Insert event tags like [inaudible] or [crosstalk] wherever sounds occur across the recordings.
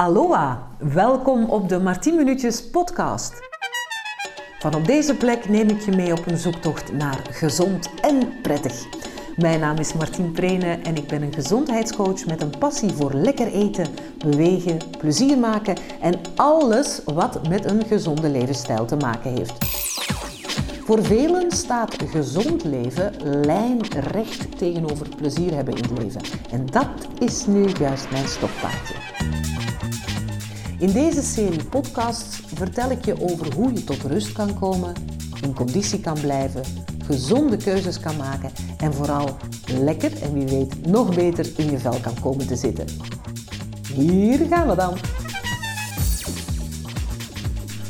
Aloha, welkom op de Martien Minuutjes podcast. Van op deze plek neem ik je mee op een zoektocht naar gezond en prettig. Mijn naam is Martien Prene en ik ben een gezondheidscoach met een passie voor lekker eten, bewegen, plezier maken en alles wat met een gezonde levensstijl te maken heeft. Voor velen staat gezond leven lijnrecht tegenover plezier hebben in het leven. En dat is nu juist mijn stokpaardje. In deze serie podcasts vertel ik je over hoe je tot rust kan komen, in conditie kan blijven, gezonde keuzes kan maken en vooral lekker en wie weet nog beter in je vel kan komen te zitten. Hier gaan we dan.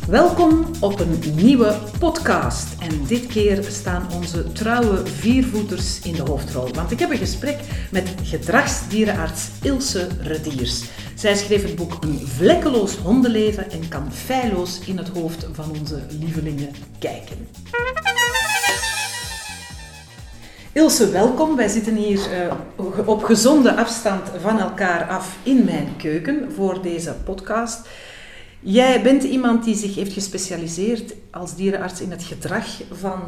Welkom op een nieuwe podcast. En dit keer staan onze trouwe viervoeters in de hoofdrol. Want ik heb een gesprek met gedragsdierenarts Ilse Rediers. Zij schreef het boek Een vlekkeloos hondenleven en kan feilloos in het hoofd van onze lievelingen kijken. Ilse, welkom. Wij zitten hier uh, op gezonde afstand van elkaar af in mijn keuken voor deze podcast. Jij bent iemand die zich heeft gespecialiseerd als dierenarts in het gedrag van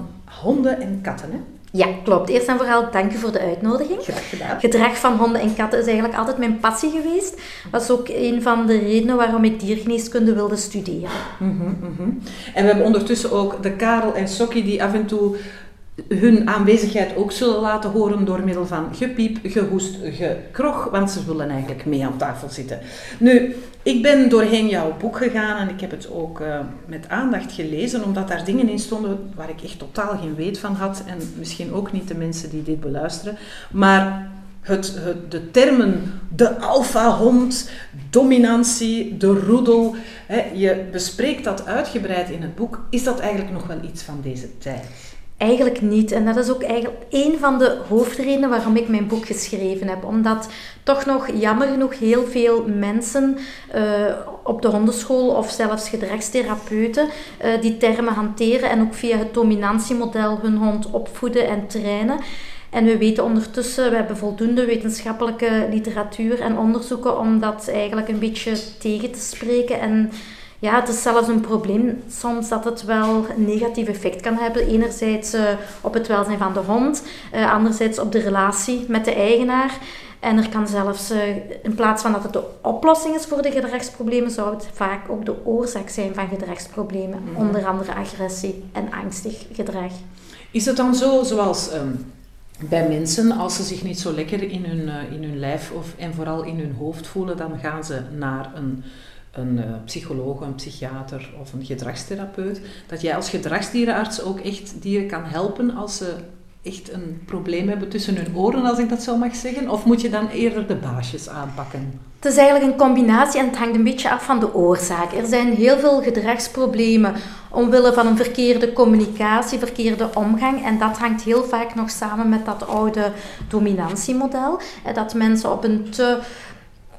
honden en katten. Hè? Ja, klopt. Eerst en vooral dank je voor de uitnodiging. Graag gedaan. Gedrag van honden en katten is eigenlijk altijd mijn passie geweest. Dat was ook een van de redenen waarom ik diergeneeskunde wilde studeren. Mm -hmm, mm -hmm. En we hebben ondertussen ook de Karel en Sokkie die af en toe hun aanwezigheid ook zullen laten horen door middel van gepiep, gehoest, gekrog, want ze willen eigenlijk mee aan tafel zitten. Nu, ik ben doorheen jouw boek gegaan en ik heb het ook uh, met aandacht gelezen, omdat daar dingen in stonden waar ik echt totaal geen weet van had en misschien ook niet de mensen die dit beluisteren. Maar het, het, de termen de alfahond, dominantie, de roedel, hè, je bespreekt dat uitgebreid in het boek. Is dat eigenlijk nog wel iets van deze tijd? Eigenlijk niet. En dat is ook eigenlijk een van de hoofdredenen waarom ik mijn boek geschreven heb. Omdat toch nog jammer genoeg heel veel mensen uh, op de hondenschool of zelfs gedragstherapeuten uh, die termen hanteren en ook via het dominantiemodel hun hond opvoeden en trainen. En we weten ondertussen, we hebben voldoende wetenschappelijke literatuur en onderzoeken om dat eigenlijk een beetje tegen te spreken. En ja, het is zelfs een probleem soms dat het wel een negatief effect kan hebben. Enerzijds uh, op het welzijn van de hond, uh, anderzijds op de relatie met de eigenaar. En er kan zelfs, uh, in plaats van dat het de oplossing is voor de gedragsproblemen, zou het vaak ook de oorzaak zijn van gedragsproblemen. Mm -hmm. Onder andere agressie en angstig gedrag. Is het dan zo, zoals um, bij mensen, als ze zich niet zo lekker in hun, in hun lijf of, en vooral in hun hoofd voelen, dan gaan ze naar een een uh, psycholoog, een psychiater of een gedragstherapeut, dat jij als gedragsdierenarts ook echt dieren kan helpen als ze echt een probleem hebben tussen hun oren, als ik dat zo mag zeggen? Of moet je dan eerder de baasjes aanpakken? Het is eigenlijk een combinatie en het hangt een beetje af van de oorzaak. Er zijn heel veel gedragsproblemen omwille van een verkeerde communicatie, verkeerde omgang. En dat hangt heel vaak nog samen met dat oude dominantiemodel. Dat mensen op een te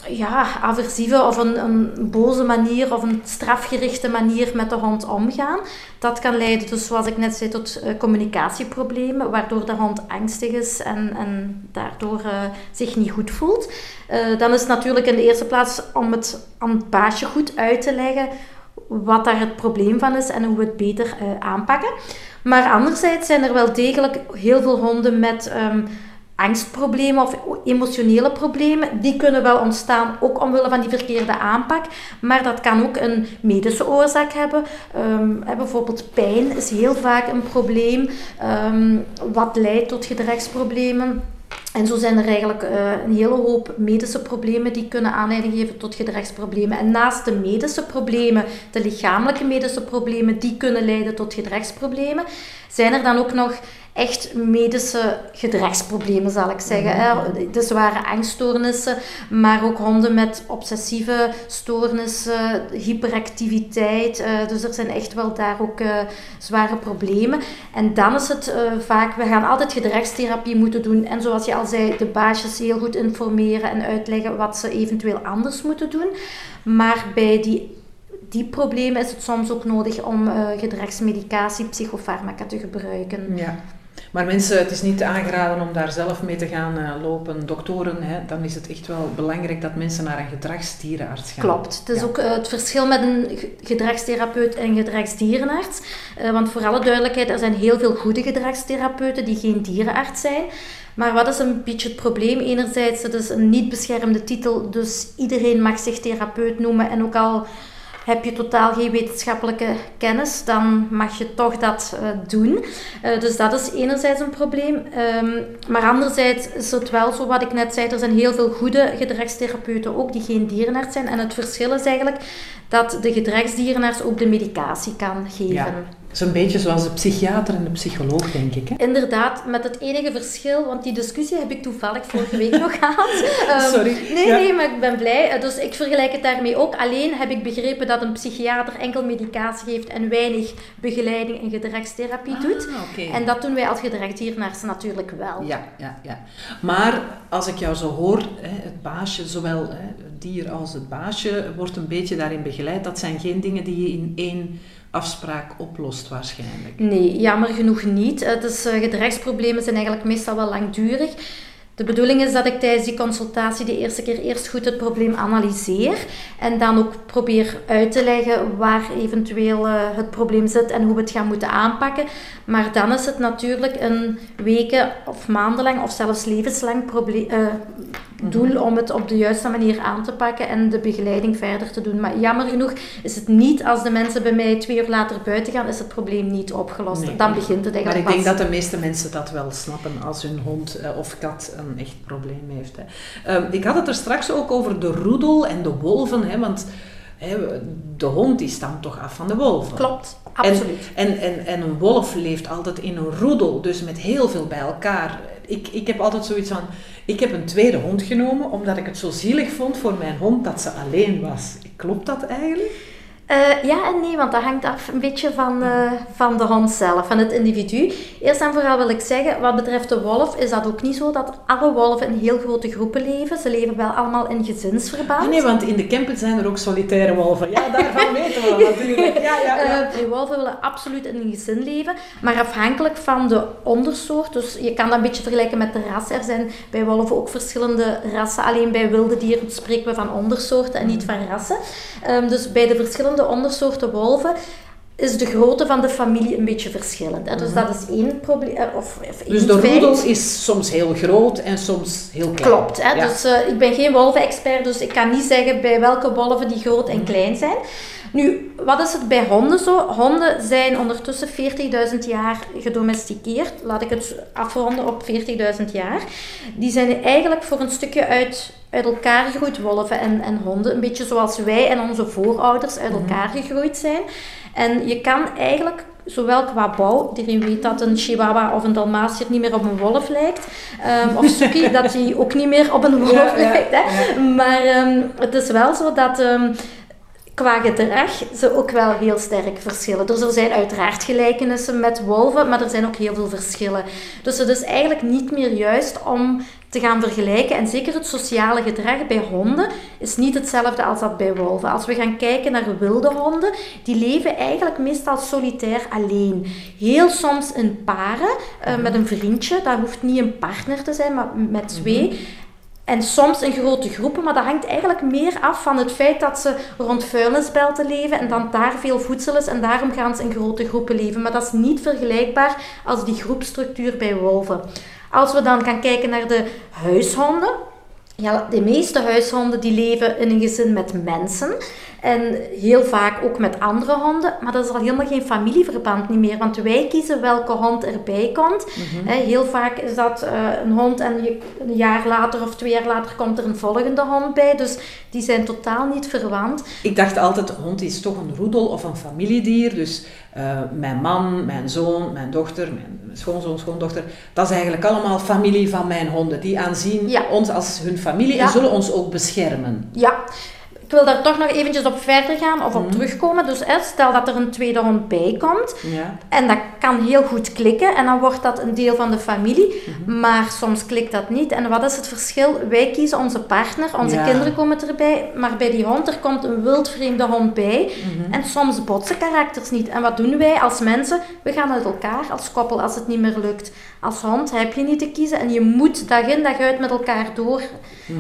ja, aversieve of een, een boze manier of een strafgerichte manier met de hond omgaan. Dat kan leiden, dus zoals ik net zei, tot uh, communicatieproblemen, waardoor de hond angstig is en, en daardoor uh, zich niet goed voelt. Uh, dan is het natuurlijk in de eerste plaats om het aan het baasje goed uit te leggen wat daar het probleem van is en hoe we het beter aanpakken. Maar anderzijds zijn er wel degelijk heel veel honden met... Um, angstproblemen of emotionele problemen, die kunnen wel ontstaan, ook omwille van die verkeerde aanpak. Maar dat kan ook een medische oorzaak hebben. Um, bijvoorbeeld pijn is heel vaak een probleem, um, wat leidt tot gedragsproblemen. En zo zijn er eigenlijk uh, een hele hoop medische problemen die kunnen aanleiding geven tot gedragsproblemen. En naast de medische problemen, de lichamelijke medische problemen, die kunnen leiden tot gedragsproblemen, zijn er dan ook nog echt medische gedragsproblemen, zal ik zeggen. Mm De zware angststoornissen, maar ook honden met obsessieve stoornissen, hyperactiviteit. Uh, dus er zijn echt wel daar ook uh, zware problemen. En dan is het uh, vaak, we gaan altijd gedragstherapie moeten doen. En zoals je al zei, de baasjes heel goed informeren en uitleggen wat ze eventueel anders moeten doen. Maar bij die die problemen is het soms ook nodig om uh, gedragsmedicatie, psychofarmaca te gebruiken. Ja. Maar mensen, het is niet aangeraden om daar zelf mee te gaan uh, lopen. Doktoren, hè, dan is het echt wel belangrijk dat mensen naar een gedragsdierenarts gaan. Klopt. Het is ook uh, het verschil met een gedragstherapeut en een gedragsdierenarts. Uh, want voor alle duidelijkheid, er zijn heel veel goede gedragstherapeuten die geen dierenarts zijn. Maar wat is een beetje het probleem? Enerzijds, het is een niet beschermde titel, dus iedereen mag zich therapeut noemen. En ook al heb je totaal geen wetenschappelijke kennis, dan mag je toch dat uh, doen. Uh, dus dat is enerzijds een probleem. Um, maar anderzijds is het wel zo wat ik net zei, er zijn heel veel goede gedragstherapeuten ook die geen dierenarts zijn. En het verschil is eigenlijk dat de gedragsdierenarts ook de medicatie kan geven. Ja. Een beetje zoals de psychiater en de psycholoog, denk ik. Hè? Inderdaad, met het enige verschil, want die discussie heb ik toevallig vorige week [laughs] nog gehad. Um, Sorry. Nee, nee, maar ik ben blij. Dus ik vergelijk het daarmee ook. Alleen heb ik begrepen dat een psychiater enkel medicatie geeft en weinig begeleiding en gedragstherapie doet. Ah, okay. En dat doen wij als gedragsdierenarts natuurlijk wel. Ja, ja, ja. Maar als ik jou zo hoor, het baasje, zowel het dier als het baasje, wordt een beetje daarin begeleid. Dat zijn geen dingen die je in één afspraak oplost waarschijnlijk. Nee, jammer genoeg niet. Het is, uh, gedragsproblemen zijn eigenlijk meestal wel langdurig. De bedoeling is dat ik tijdens die consultatie de eerste keer eerst goed het probleem analyseer en dan ook probeer uit te leggen waar eventueel uh, het probleem zit en hoe we het gaan moeten aanpakken. Maar dan is het natuurlijk een weken of maandenlang of zelfs levenslang probleem, uh, doel om het op de juiste manier aan te pakken en de begeleiding verder te doen. Maar jammer genoeg is het niet als de mensen bij mij twee uur later buiten gaan, is het probleem niet opgelost. Nee. Dan begint het eigenlijk Maar ik denk dat de meeste mensen dat wel snappen als hun hond uh, of kat een echt probleem heeft. Hè. Um, ik had het er straks ook over de roedel en de wolven, hè, want hè, de hond die stamt toch af van de wolven. Klopt, absoluut. En, en, en, en een wolf leeft altijd in een roedel, dus met heel veel bij elkaar. Ik, ik heb altijd zoiets van, ik heb een tweede hond genomen omdat ik het zo zielig vond voor mijn hond dat ze alleen was. Klopt dat eigenlijk? Uh, ja en nee, want dat hangt af een beetje van, uh, van de hond zelf, van het individu. Eerst en vooral wil ik zeggen, wat betreft de wolf, is dat ook niet zo dat alle wolven in heel grote groepen leven. Ze leven wel allemaal in gezinsverband. Ah, nee, want in de campen zijn er ook solitaire wolven. Ja, daarvan [laughs] weten we natuurlijk. Ja, ja, ja. Uh, wolven willen absoluut in een gezin leven, maar afhankelijk van de ondersoort. Dus je kan dat een beetje vergelijken met de ras. Er zijn bij wolven ook verschillende rassen. Alleen bij wilde dieren spreken we van ondersoorten en niet van rassen. Um, dus bij de verschillende de ondersoorten wolven is de grootte van de familie een beetje verschillend. Hè? Dus mm -hmm. dat is één probleem. Of, of dus de roedel is soms heel groot en soms heel klein. Klopt. Hè? Ja. Dus uh, ik ben geen wolvenexpert, dus ik kan niet zeggen bij welke wolven die groot en klein zijn. Nu, wat is het bij honden zo? Honden zijn ondertussen 40.000 jaar gedomesticeerd. Laat ik het afronden op 40.000 jaar. Die zijn eigenlijk voor een stukje uit, uit elkaar gegroeid, wolven en, en honden. Een beetje zoals wij en onze voorouders uit elkaar gegroeid zijn. En je kan eigenlijk zowel qua bouw, iedereen weet dat een chihuahua of een dalmatier niet meer op een wolf lijkt, um, of Suki, [laughs] dat hij ook niet meer op een wolf ja, lijkt. Hè? Ja. Maar um, het is wel zo dat um, qua gedrag ze ook wel heel sterk verschillen. Dus er zijn uiteraard gelijkenissen met wolven, maar er zijn ook heel veel verschillen. Dus het is eigenlijk niet meer juist om te gaan vergelijken. En zeker het sociale gedrag bij honden is niet hetzelfde als dat bij wolven. Als we gaan kijken naar wilde honden, die leven eigenlijk meestal solitair alleen. Heel soms in paren, uh, met een vriendje. Dat hoeft niet een partner te zijn, maar met twee. En soms in grote groepen, maar dat hangt eigenlijk meer af van het feit dat ze rond vuilnisbelten leven en dan daar veel voedsel is en daarom gaan ze in grote groepen leven. Maar dat is niet vergelijkbaar als die groepstructuur bij wolven. Als we dan gaan kijken naar de huishonden, ja, de meeste huishonden die leven in een gezin met mensen en heel vaak ook met andere honden, maar dat is al helemaal geen familieverband niet meer, want wij kiezen welke hond erbij komt. Mm -hmm. Heel vaak is dat uh, een hond en je, een jaar later of twee jaar later komt er een volgende hond bij, dus die zijn totaal niet verwant. Ik dacht altijd, hond is toch een roedel of een familiedier, dus uh, mijn man, mijn zoon, mijn dochter, mijn schoonzoon, schoondochter, dat is eigenlijk allemaal familie van mijn honden. Die aanzien ja. ons als hun familie ja. en zullen ons ook beschermen. Ja. Ik wil daar toch nog eventjes op verder gaan of op Mhm. terugkomen. Dus hè, stel dat er een tweede hond bij komt. Ja. En dat kan heel goed klikken en dan wordt dat een deel van de familie. Mhm. Maar soms klikt dat niet. En wat is het verschil? Wij kiezen onze partner, onze Ja. kinderen komen erbij. Maar bij die hond, er komt een wildvreemde hond bij. Mhm. En soms botsen karakters niet. En wat doen wij als mensen? We gaan uit elkaar als koppel als het niet meer lukt. Als hond heb je niet te kiezen en je moet dag in dag uit met elkaar door.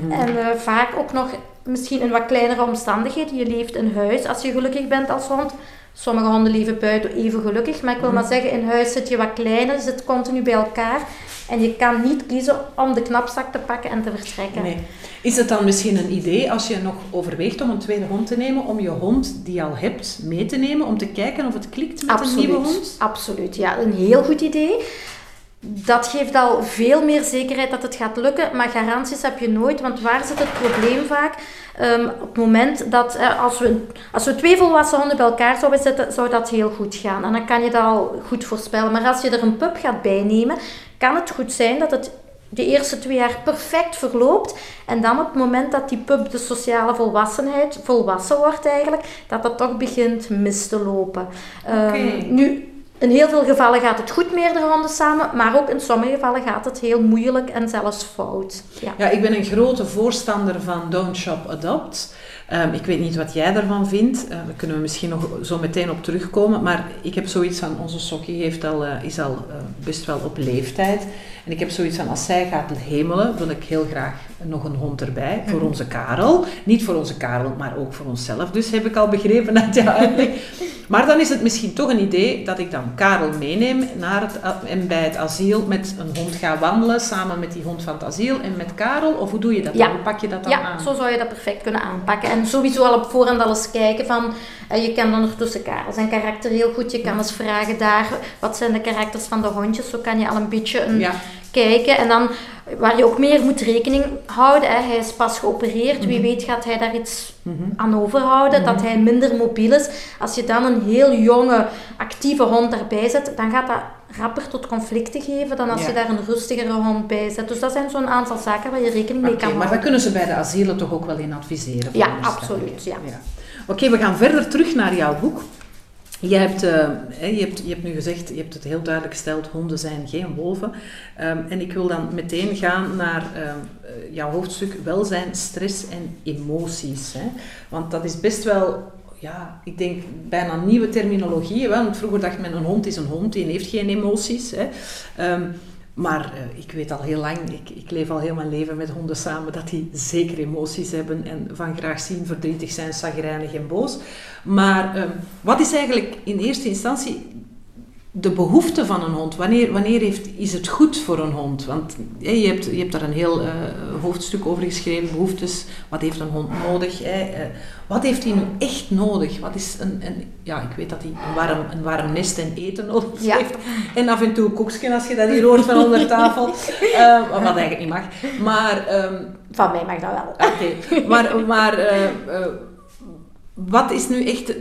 En eh, vaak ook nog misschien in wat kleinere omstandigheden. Je leeft in huis als je gelukkig bent als hond. Sommige honden leven buiten even gelukkig. Maar ik wil Mhm. maar zeggen, in huis zit je wat kleiner, zit continu bij elkaar. En je kan niet kiezen om de knapzak te pakken en te vertrekken. Nee. Is het dan misschien een idee als je nog overweegt om een tweede hond te nemen, om je hond die je al hebt mee te nemen, om te kijken of het klikt met een nieuwe hond? Absoluut, ja. Een heel goed idee. Dat geeft al veel meer zekerheid dat het gaat lukken, maar garanties heb je nooit. Want waar zit het probleem vaak? Ehm, op het moment dat, eh, als, we, als we twee volwassen honden bij elkaar zouden zetten, zou dat heel goed gaan. En dan kan je dat al goed voorspellen. Maar als je er een pup gaat bijnemen, kan het goed zijn dat het de eerste twee jaar perfect verloopt. En dan op het moment dat die pup de sociale volwassenheid, volwassen wordt eigenlijk, dat dat toch begint mis te lopen. Oké. nu, in heel veel gevallen gaat het goed meerdere honden samen, maar ook in sommige gevallen gaat het heel moeilijk en zelfs fout. Ja. Ja, ik ben een grote voorstander van Don't Shop Adopt. Ehm, ik weet niet wat jij daarvan vindt. Eh, daar kunnen we misschien nog zo meteen op terugkomen. Maar ik heb zoiets van, onze Sokkie heeft al, eh, is al eh, best wel op leeftijd. En ik heb zoiets van, als zij gaat hemelen, wil ik heel graag nog een hond erbij. Voor onze Karel. Niet voor onze Karel, maar ook voor onszelf. Dus heb ik al begrepen uit jouw uitleg. Maar dan is het misschien toch een idee dat ik dan Karel meeneem naar het, en bij het asiel met een hond ga wandelen. Samen met die hond van het asiel en met Karel. Of hoe doe je dat Ja. dan? Hoe pak je dat dan Ja, aan? zo zou je dat perfect kunnen aanpakken. En sowieso al op voorhand al eens kijken van, eh, je kent ondertussen Karel zijn karakter heel goed. Je kan eens vragen daar, wat zijn de karakters van de hondjes? Zo kan je al een beetje een, Ja, kijken. En dan, waar je ook meer moet rekening houden, hè, hij is pas geopereerd. Wie Mhm. weet gaat hij daar iets Mhm. aan overhouden, dat hij minder mobiel is. Als je dan een heel jonge, actieve hond daarbij zet, dan gaat dat rapper tot conflicten geven dan als Ja. je daar een rustigere hond bij zet. Dus dat zijn zo'n aantal zaken waar je rekening mee Oké, kan maar daar houden. kunnen ze bij de asielen toch ook wel in adviseren? Ja, absoluut, ja. Oké, we gaan verder terug naar jouw boek. Je hebt, eh, je, hebt, je hebt nu gezegd, je hebt het heel duidelijk gesteld, honden zijn geen wolven. Ehm, en ik wil dan meteen gaan naar ehm, eh, jouw hoofdstuk welzijn, stress en emoties. Hè? Want dat is best wel, ja, ik denk bijna nieuwe terminologie. Want vroeger dacht men een hond is een hond, die heeft geen emoties. Hè? Ehm, maar eh, ik weet al heel lang, ik, ik leef al heel mijn leven met honden samen, dat die zeker emoties hebben en van graag zien, verdrietig zijn, chagrijnig en boos. Maar ehm, wat is eigenlijk in eerste instantie de behoefte van een hond? Wanneer, wanneer heeft, is het goed voor een hond? Want je, hebt, je hebt daar een heel eh, hoofdstuk over geschreven, behoeftes. Wat heeft een hond nodig? Hè? Eh, wat heeft hij nu echt nodig? Wat is een, een, ja, ik weet dat hij een warm, een warm nest en eten [laughs] nodig Ja. heeft. En af en toe een als je dat hier hoort van onder tafel. [laughs] Eh, wat eigenlijk niet mag. Maar... ehm, Van mij mag dat wel. Oké, maar, maar wat is nu echt...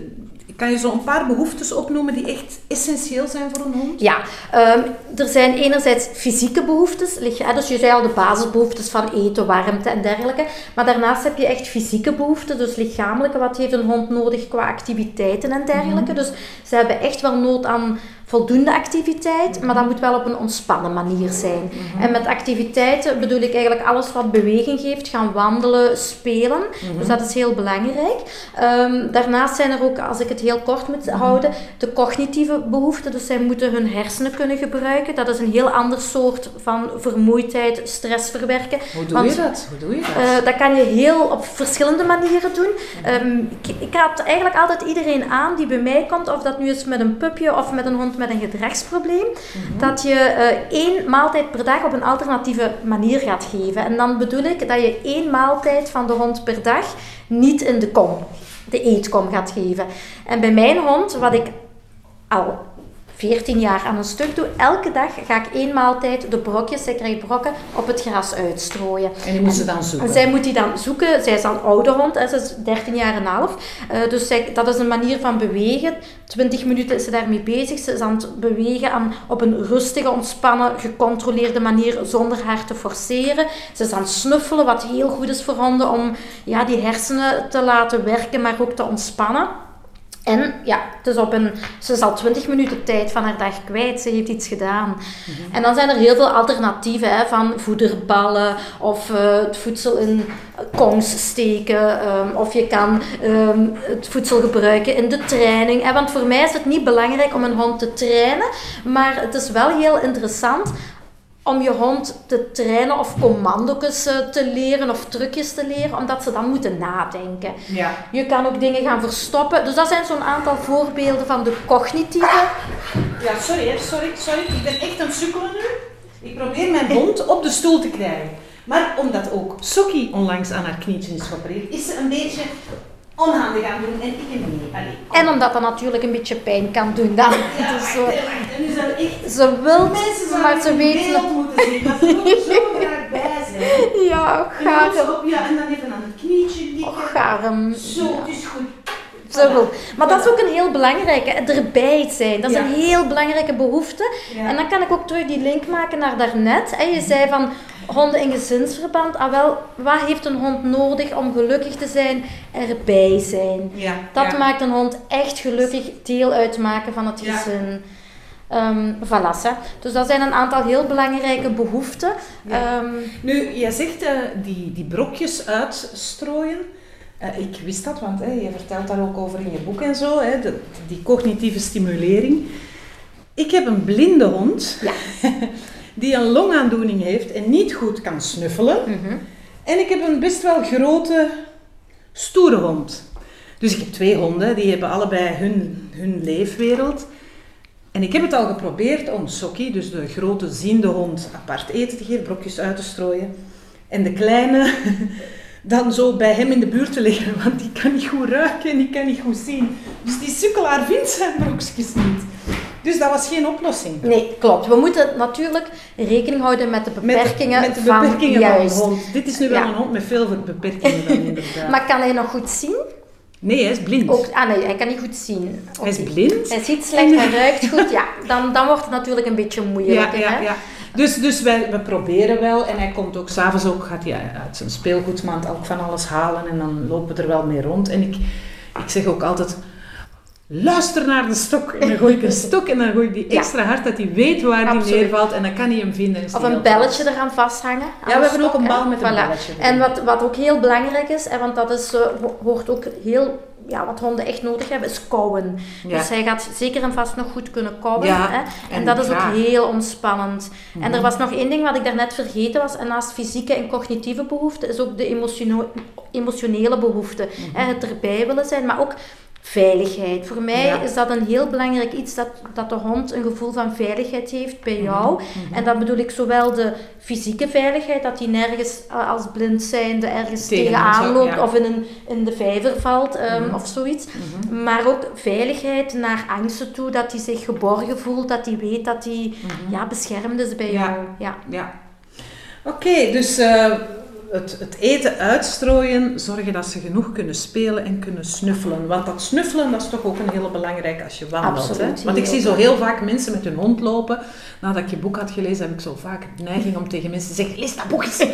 Kan je zo een paar behoeftes opnoemen die echt essentieel zijn voor een hond? Ja, ehm, er zijn enerzijds fysieke behoeftes, dus je zei al de basisbehoeftes van eten, warmte en dergelijke. Maar daarnaast heb je echt fysieke behoeften, dus lichamelijke. Wat heeft een hond nodig qua activiteiten en dergelijke? Dus ze hebben echt wel nood aan voldoende activiteit, maar dat moet wel op een ontspannen manier zijn. En met activiteiten bedoel ik eigenlijk alles wat beweging geeft, gaan wandelen, spelen. Dus dat is heel belangrijk. Ehm, daarnaast zijn er ook, als ik het heel kort moet houden, de cognitieve behoeften. Dus zij moeten hun hersenen kunnen gebruiken. Dat is een heel ander soort van vermoeidheid, stress verwerken. Hoe doe Want- je dat? Hoe doe je dat? Eh, dat kan je heel op verschillende manieren doen. Ehm, ik, ik raad eigenlijk altijd iedereen aan die bij mij komt, of dat nu is met een pupje of met een hond met een gedragsprobleem, dat je eh, één maaltijd per dag op een alternatieve manier gaat geven. En dan bedoel ik dat je één maaltijd van de hond per dag niet in de kom, de eetkom gaat geven. En bij mijn hond, wat ik al 14 jaar aan een stuk doe. Elke dag ga ik één maaltijd de brokjes, zij krijgt brokken, op het gras uitstrooien. En die moet ze dan zoeken? Zij moet die dan zoeken. Zij is dan oude hond, hè, ze is 13 jaar en een half. Uh, dus zij, dat is een manier van bewegen. 20 minuten is ze daarmee bezig. Ze is aan het bewegen aan, op een rustige, ontspannen, gecontroleerde manier zonder haar te forceren. Ze is aan het snuffelen, wat heel goed is voor honden om ja, die hersenen te laten werken, maar ook te ontspannen. En ja, dus op een, ze is al 20 minuten tijd van haar dag kwijt. Ze heeft iets gedaan. Mhm. En dan zijn er heel veel alternatieven hè, van voederballen of uh, het voedsel in kongs steken. Um, of je kan um, het voedsel gebruiken in de training. Hè, want voor mij is het niet belangrijk om een hond te trainen. Maar het is wel heel interessant om je hond te trainen of commando's eh, te leren of trucjes te leren, omdat ze dan moeten nadenken. Ja. Je kan ook dingen gaan verstoppen. Dus dat zijn zo'n aantal voorbeelden van de cognitieve. Ja, sorry, sorry, sorry. Ik ben echt aan het sukkelen nu. Ik probeer mijn hond op de stoel te krijgen. Maar omdat ook Soki onlangs aan haar knietjes is geopereerd, is ze een beetje onhandig aan doen en ik niet. Allee, en omdat dat natuurlijk een beetje pijn kan doen dan. Ja, dus zo, en nu zijn echt... Ze wil, maar ze weet... nog moeten zien, dat ze zo graag bij zijn. Ja, gaar. Ja, en dan even aan het knietje liggen. Oh, gaar. Zo, het is goed. Zo. Maar dat is ook een heel belangrijke, erbij zijn. Dat is een heel belangrijke behoefte. En dan kan ik ook terug die link maken naar daarnet. En je zei van, honden in gezinsverband, ah wel, wat heeft een hond nodig om gelukkig te zijn? Erbij zijn. Ja, dat maakt een hond echt gelukkig deel uitmaken van het gezin. Um, voilà, Dus dat zijn een aantal heel belangrijke behoeften. Um, nu, jij zegt uh, die, die brokjes uitstrooien. Uh, ik wist dat, want je vertelt daar ook over in je boek en zo, hè, de, die cognitieve stimulering. Ik heb een blinde hond. Ja. [laughs] die een longaandoening heeft en niet goed kan snuffelen. Mhm. En ik heb een best wel grote, stoere hond. Dus ik heb twee honden, die hebben allebei hun, hun leefwereld. En ik heb het al geprobeerd om Sokkie, dus de grote ziende hond, apart eten te geven, brokjes uit te strooien. En de kleine [laughs] dan zo bij hem in de buurt te liggen, want die kan niet goed ruiken en die kan niet goed zien. Dus die sukkelaar vindt zijn brokjes niet. Dus dat was geen oplossing. Nee, klopt. We moeten natuurlijk rekening houden met de beperkingen, met, met de beperkingen van, van, een hond. Dit is nu wel een hond met veel beperkingen dan inderdaad. maar kan hij nog goed zien? Nee, hij is blind. Ook, ah nee, hij kan niet goed zien. Hij is blind. Hij ziet slecht, hij ruikt goed. Ja, [laughs] dan, dan wordt het natuurlijk een beetje moeilijk. Ja, ja, ja. Dus, dus wij, we proberen wel. En hij komt ook s'avonds ook, gaat hij uit zijn speelgoedmand ook van alles halen. En dan lopen we er wel mee rond. En ik, ik zeg ook altijd luister naar de stok. En dan gooi ik een stok en dan gooi ik die extra hard, dat hij weet waar hij neervalt. En dan kan hij hem vinden. Of een belletje eraan vasthangen. Ja, we hebben ook een bal met een belletje. En wat, wat ook heel belangrijk is, want dat is, uh, hoort ook heel ja, wat honden echt nodig hebben, is kauwen. Dus hij gaat zeker en vast nog goed kunnen kauwen. hè? En, en, dat is ook heel ontspannend. En er mhm. was nog één ding wat ik daarnet vergeten was. En naast fysieke en cognitieve behoeften is ook de emotionele behoefte. Mm Het erbij willen zijn, maar ook veiligheid. Voor mij is dat een heel belangrijk iets dat, dat de hond een gevoel van veiligheid heeft bij mhm. jou. Mhm. En dan bedoel ik zowel de fysieke veiligheid, dat hij nergens eh, als blind zijnde ergens tegenaan loopt of in, een, in de vijver valt um, of zoiets. Maar ook veiligheid naar angsten toe, dat hij zich geborgen voelt, dat hij weet dat hij ja, beschermd is bij jou. Ja. ja. Oké, dus uh, het, het, eten uitstrooien, zorgen dat ze genoeg kunnen spelen en kunnen snuffelen. Want dat snuffelen, dat is toch ook een hele belangrijke als je wandelt. hè? Want ik zie zo heel vaak mensen met hun hond lopen. Nadat ik je boek had gelezen, heb ik zo vaak de neiging om tegen mensen te zeggen, lees dat boek eens. [laughs]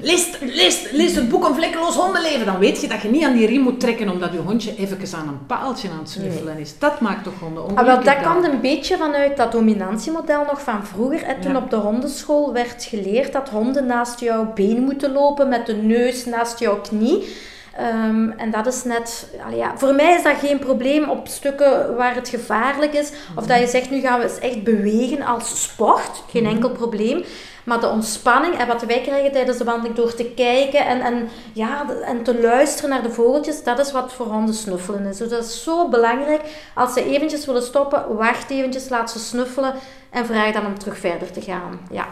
lees, lees, lees het boek om vlekkeloos hondenleven. Dan weet je dat je niet aan die riem moet trekken, omdat je hondje even aan een paaltje aan het snuffelen is. Dat maakt toch honden ongelukkig. Ah, wel, dat kwam een beetje vanuit dat dominantiemodel nog van vroeger. En toen op de hondenschool werd geleerd dat honden naast jouw been moeten lopen met de neus naast jouw knie. Ehm, en dat is net, ja, voor mij is dat geen probleem op stukken waar het gevaarlijk is. Of dat je zegt, nu gaan we eens echt bewegen als sport. Geen mhm. enkel probleem. Maar de ontspanning en wat wij krijgen tijdens de wandeling door te kijken en, en, ja, en te luisteren naar de vogeltjes, dat is wat voor honden snuffelen is. Dus dat is zo belangrijk. Als ze eventjes willen stoppen, wacht eventjes, laat ze snuffelen en vraag dan om terug verder te gaan. Ja.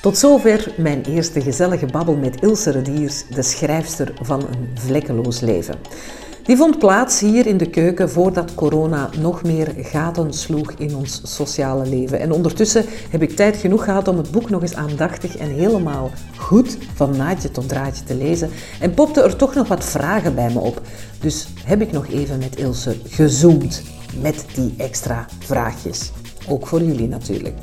Tot zover mijn eerste gezellige babbel met Ilse Rediers, de schrijfster van Een Vlekkeloos Leven. Die vond plaats hier in de keuken voordat corona nog meer gaten sloeg in ons sociale leven. En ondertussen heb ik tijd genoeg gehad om het boek nog eens aandachtig en helemaal goed van naadje tot draadje te lezen. En popte er toch nog wat vragen bij me op. Dus heb ik nog even met Ilse gezoomd met die extra vraagjes. Ook voor jullie natuurlijk.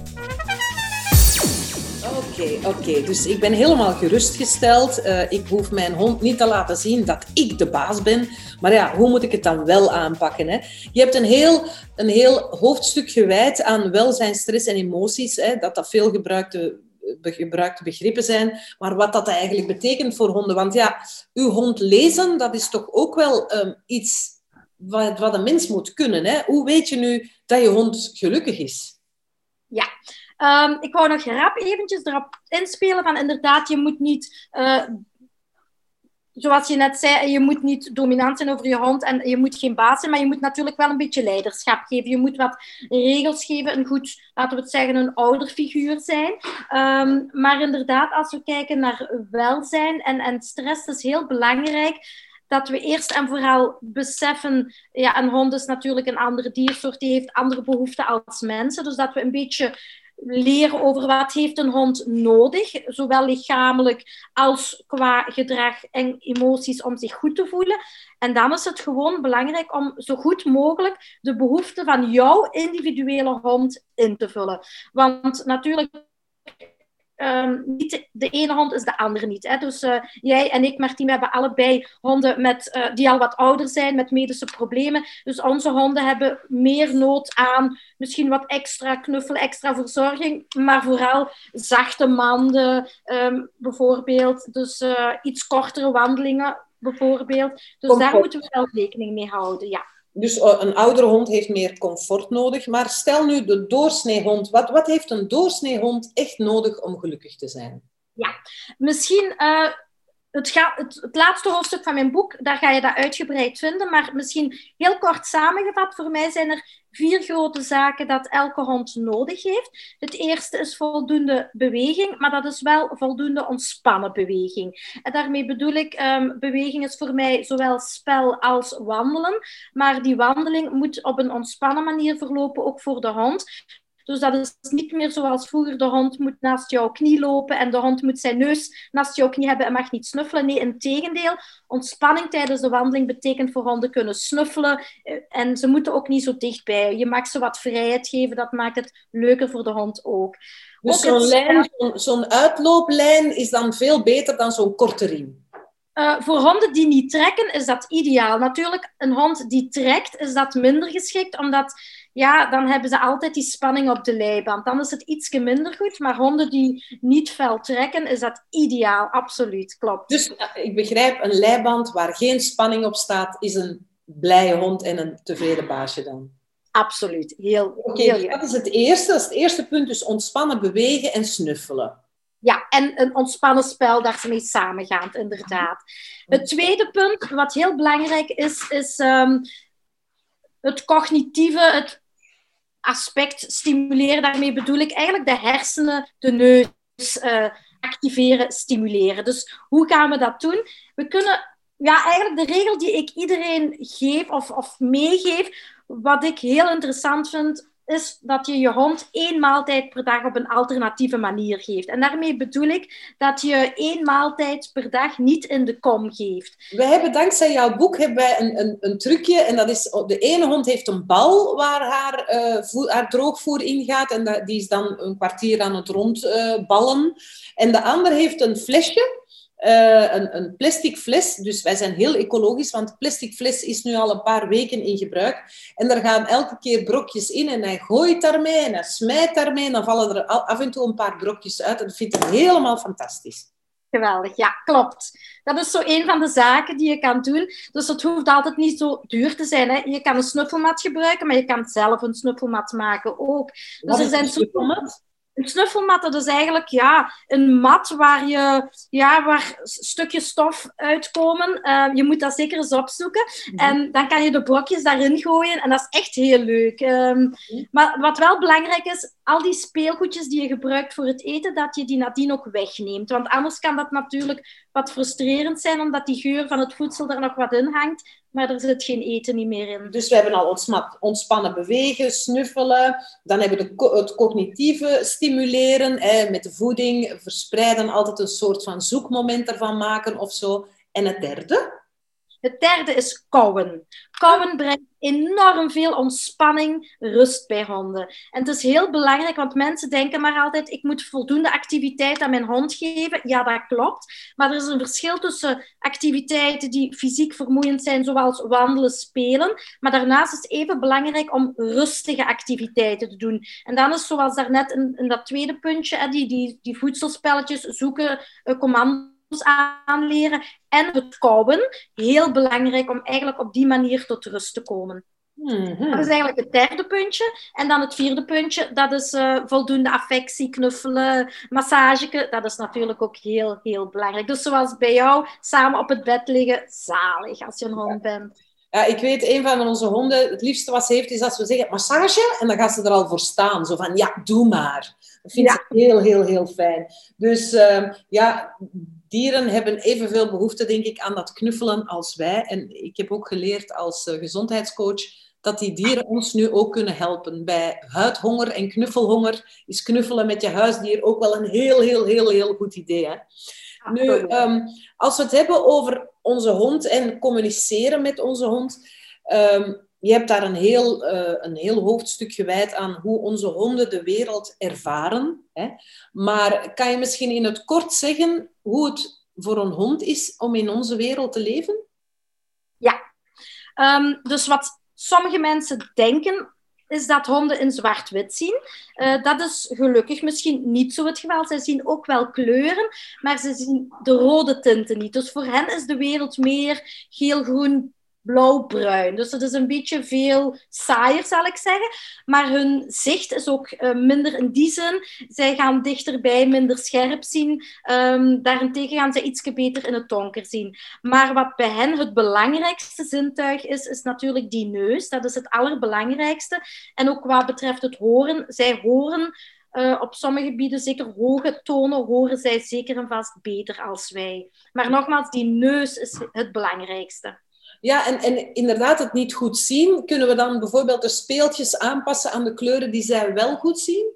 Oké. Dus ik ben helemaal gerustgesteld. Uh, ik hoef mijn hond niet te laten zien dat ik de baas ben. Maar ja, hoe moet ik het dan wel aanpakken? Hè? Je hebt een heel, een heel hoofdstuk gewijd aan welzijn, stress en emoties. Hè? Dat dat veel gebruikte gebruikte begrippen zijn, maar wat dat eigenlijk betekent voor honden. Want ja, uw hond lezen, dat is toch ook wel um, iets wat, wat een mens moet kunnen. Hè? Hoe weet je nu dat je hond gelukkig is? Ja, um, ik wou nog rap eventjes erop inspelen van inderdaad, je moet niet... Uh, zoals je net zei, je moet niet dominant zijn over je hond en je moet geen baas zijn, maar je moet natuurlijk wel een beetje leiderschap geven. Je moet wat regels geven, een goed, laten we het zeggen, een ouderfiguur zijn. Um, maar inderdaad, als we kijken naar welzijn en, en stress, dat is heel belangrijk dat we eerst en vooral beseffen, ja, een hond is natuurlijk een andere diersoort, die heeft andere behoeften als mensen. Dus dat we een beetje leren over wat heeft een hond nodig, zowel lichamelijk als qua gedrag en emoties om zich goed te voelen. En dan is het gewoon belangrijk om zo goed mogelijk de behoeften van jouw individuele hond in te vullen. Want natuurlijk Um, niet de ene hond is de andere niet. Hè? Dus uh, jij en ik, Martien, hebben allebei honden met, uh, die al wat ouder zijn, met medische problemen. Dus onze honden hebben meer nood aan misschien wat extra knuffel, extra verzorging, maar vooral zachte manden um, bijvoorbeeld. Dus uh, iets kortere wandelingen bijvoorbeeld. Dus daar moeten we wel rekening mee houden, ja. Dus eh, een oudere hond heeft meer comfort nodig. Maar stel nu de doorsneehond. Wat, wat heeft een doorsneehond echt nodig om gelukkig te zijn? Ja, misschien uh, het, het, het, laatste hoofdstuk van mijn boek, daar ga je dat uitgebreid vinden. Maar misschien heel kort samengevat, voor mij zijn er vier grote zaken dat elke hond nodig heeft. Het eerste is voldoende beweging, maar dat is wel voldoende ontspannen beweging. En daarmee bedoel ik, um, beweging is voor mij zowel spel als wandelen. Maar die wandeling moet op een ontspannen manier verlopen, ook voor de hond. Dus dat is niet meer zoals vroeger, de hond moet naast jouw knie lopen en de hond moet zijn neus naast jouw knie hebben en mag niet snuffelen. Nee, in tegendeel. Ontspanning tijdens de wandeling betekent voor honden kunnen snuffelen eh, en ze moeten ook niet zo dichtbij. Je mag ze wat vrijheid geven, dat maakt het leuker voor de hond ook. Dus zo'n zo'n uitlooplijn is dan veel beter dan zo'n korte riem? Uh, voor honden die niet trekken is dat ideaal. Natuurlijk, een hond die trekt is dat minder geschikt, omdat ja, dan hebben ze altijd die spanning op de leiband. Dan is het iets minder goed, maar honden die niet fel trekken, is dat ideaal. Absoluut, klopt. Dus eh, ik begrijp, een leiband waar geen spanning op staat, is een blije hond en een tevreden baasje dan? Absoluut, heel, Oké, okay, dat is het eerste. Dat is het eerste punt, dus ontspannen bewegen en snuffelen. Ja, en een ontspannen spel daarmee samengaand, inderdaad. Het tweede punt, wat heel belangrijk is, is um, het cognitieve, het aspect stimuleren. Daarmee bedoel ik eigenlijk de hersenen, de neus uh, activeren, stimuleren. Dus hoe gaan we dat doen? We kunnen, ja, eigenlijk de regel die ik iedereen geef of, of meegeef, wat ik heel interessant vind is dat je je hond één maaltijd per dag op een alternatieve manier geeft. En daarmee bedoel ik dat je één maaltijd per dag niet in de kom geeft. Wij hebben dankzij jouw boek hebben wij een, een, een trucje. En dat is, de ene hond heeft een bal waar haar, uh, haar droogvoer in gaat. En die is dan een kwartier aan het rondballen. Uh, en de ander heeft een flesje uh, een, een, plastic fles. Dus wij zijn heel ecologisch, want plastic fles is nu al een paar weken in gebruik. En daar gaan elke keer brokjes in en hij gooit daarmee en hij smijt daarmee. En dan vallen er af en toe een paar brokjes uit. En dat vindt hij helemaal fantastisch. Geweldig, ja, klopt. Dat is zo een van de zaken die je kan doen. Dus het hoeft altijd niet zo duur te zijn. Hè. Je kan een snuffelmat gebruiken, maar je kan zelf een snuffelmat maken ook. Dus er zijn snuffelmat? Een snuffelmat, dat is eigenlijk ja, een mat waar, je, ja, waar stukjes stof uitkomen. Uh, je moet dat zeker eens opzoeken. Mm En dan kan je de blokjes daarin gooien. En dat is echt heel leuk. Um, mm Maar wat wel belangrijk is, al die speelgoedjes die je gebruikt voor het eten, dat je die nadien ook wegneemt. Want anders kan dat natuurlijk wat frustrerend zijn, omdat die geur van het voedsel er nog wat in hangt, maar er zit geen eten niet meer in. Dus we hebben al ontspannen bewegen, snuffelen. Dan hebben we het cognitieve stimuleren, met de voeding, verspreiden, altijd een soort van zoekmoment ervan maken of zo. En het derde? Het derde is kauwen. Kauwen brengt enorm veel ontspanning, rust bij honden. En het is heel belangrijk, want mensen denken maar altijd: ik moet voldoende activiteit aan mijn hond geven. Ja, dat klopt. Maar er is een verschil tussen activiteiten die fysiek vermoeiend zijn, zoals wandelen, spelen. Maar daarnaast is het even belangrijk om rustige activiteiten te doen. En dan is, zoals daarnet in, in dat tweede puntje, die, die, die voedselspelletjes zoeken, uh, commando aanleren en het kouwen. Heel belangrijk om eigenlijk op die manier tot rust te komen. Mhm. Dat is eigenlijk het derde puntje. En dan het vierde puntje, dat is uh, voldoende affectie, knuffelen, massage. Dat is natuurlijk ook heel, heel belangrijk. Dus zoals bij jou, samen op het bed liggen, zalig als je een hond bent. Ja, ik weet, een van onze honden, het liefste wat ze heeft, is als we zeggen massage, en dan gaat ze er al voor staan. Zo van, ja, doe maar. Dat vindt ja. ze heel, heel, heel fijn. Dus uh, ja, dieren hebben evenveel behoefte, denk ik, aan dat knuffelen als wij. En ik heb ook geleerd als uh, gezondheidscoach dat die dieren ons nu ook kunnen helpen. Bij huidhonger en knuffelhonger is knuffelen met je huisdier ook wel een heel, heel, heel, heel goed idee. Hè? Nu, um, als we het hebben over onze hond en communiceren met onze hond. Um, je hebt daar een heel, uh, een heel hoofdstuk gewijd aan hoe onze honden de wereld ervaren. Hè? Maar kan je misschien in het kort zeggen hoe het voor een hond is om in onze wereld te leven? Ja, um, dus wat sommige mensen denken is dat honden in zwart-wit zien. Uh, dat is gelukkig misschien niet zo het geval. Zij zien ook wel kleuren, maar ze zien de rode tinten niet. Dus voor hen is de wereld meer geel, groen, blauw-bruin. Dus het is een beetje veel saaier, zal ik zeggen. Maar hun zicht is ook uh, minder in die zin. Zij gaan dichterbij, minder scherp zien. Um, daarentegen gaan ze iets beter in het donker zien. Maar wat bij hen het belangrijkste zintuig is, is natuurlijk die neus. Dat is het allerbelangrijkste. En ook wat betreft het horen. Zij horen uh, op sommige gebieden, zeker hoge tonen, horen zij zeker en vast beter als wij. Maar nogmaals, die neus is het belangrijkste. Ja, en, en inderdaad het niet goed zien. Kunnen we dan bijvoorbeeld de speeltjes aanpassen aan de kleuren die zij wel goed zien?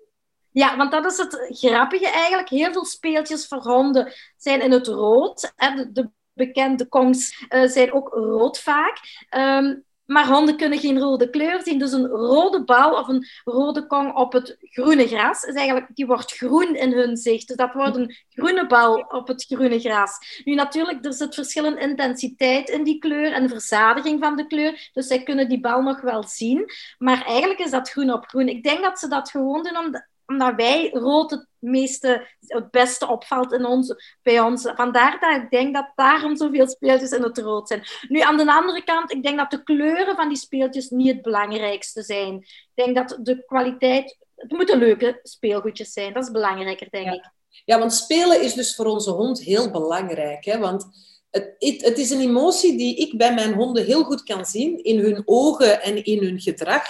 Ja, want dat is het grappige eigenlijk. Heel veel speeltjes voor honden zijn in het rood. De, de bekende kongs uh, zijn ook rood vaak. Um, maar honden kunnen geen rode kleur zien. Dus een rode bal of een rode kong op het groene gras, is eigenlijk, die wordt groen in hun zicht. Dus dat wordt een groene bal op het groene gras. Nu natuurlijk, er zit verschillende intensiteit in die kleur en verzadiging van de kleur. Dus zij kunnen die bal nog wel zien. Maar eigenlijk is dat groen op groen. Ik denk dat ze dat gewoon doen om omdat wij rood het meeste, het beste opvalt in ons, bij ons. Vandaar dat ik denk dat daarom zoveel speeltjes in het rood zijn. Nu, aan de andere kant, ik denk dat de kleuren van die speeltjes niet het belangrijkste zijn. Ik denk dat de kwaliteit, het moeten leuke speelgoedjes zijn. Dat is belangrijker, denk ik. Ja, want spelen is dus voor onze hond heel belangrijk. Hè? Want het, het, het, is een emotie die ik bij mijn honden heel goed kan zien in hun ogen en in hun gedrag.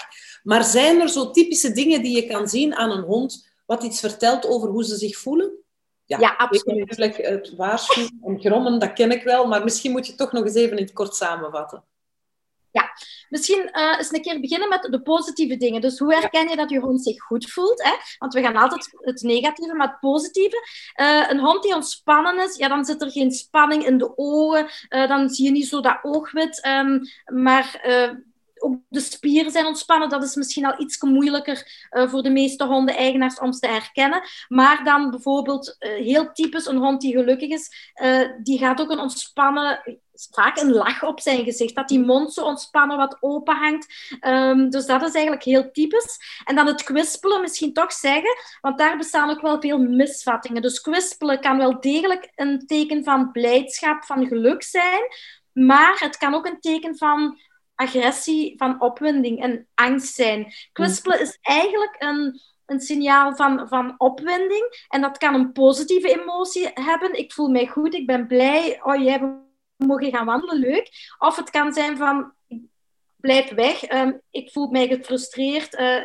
Maar zijn er zo typische dingen die je kan zien aan een hond, wat iets vertelt over hoe ze zich voelen? Ja, ja absoluut. Natuurlijk, het waarschuwen en grommen, dat ken ik wel, maar misschien moet je toch nog eens even in het kort samenvatten. Ja, misschien uh, eens een keer beginnen met de positieve dingen. Dus hoe herken je dat je hond zich goed voelt? Hè? Want we gaan altijd het negatieve, maar het positieve. Uh, een hond die ontspannen is, ja, dan zit er geen spanning in de ogen. Uh, dan zie je niet zo dat oogwit. Um, maar ook de spieren zijn ontspannen. Dat is misschien al iets moeilijker uh, voor de meeste hondeneigenaars om te herkennen. Maar dan bijvoorbeeld uh, heel typisch een hond die gelukkig is, uh, die gaat ook een ontspannen, vaak een lach op zijn gezicht. Dat die mond zo ontspannen wat open hangt. Um, dus dat is eigenlijk heel typisch. En dan het kwispelen misschien toch zeggen, want daar bestaan ook wel veel misvattingen. Dus kwispelen kan wel degelijk een teken van blijdschap, van geluk zijn. Maar het kan ook een teken van agressie, van opwinding en angst zijn. Kwispelen is eigenlijk een, een signaal van, van opwinding. En dat kan een positieve emotie hebben. Ik voel mij goed, ik ben blij. Oh, jij we mogen gaan wandelen, leuk. Of het kan zijn van, blijf weg, um, ik voel mij gefrustreerd. Uh,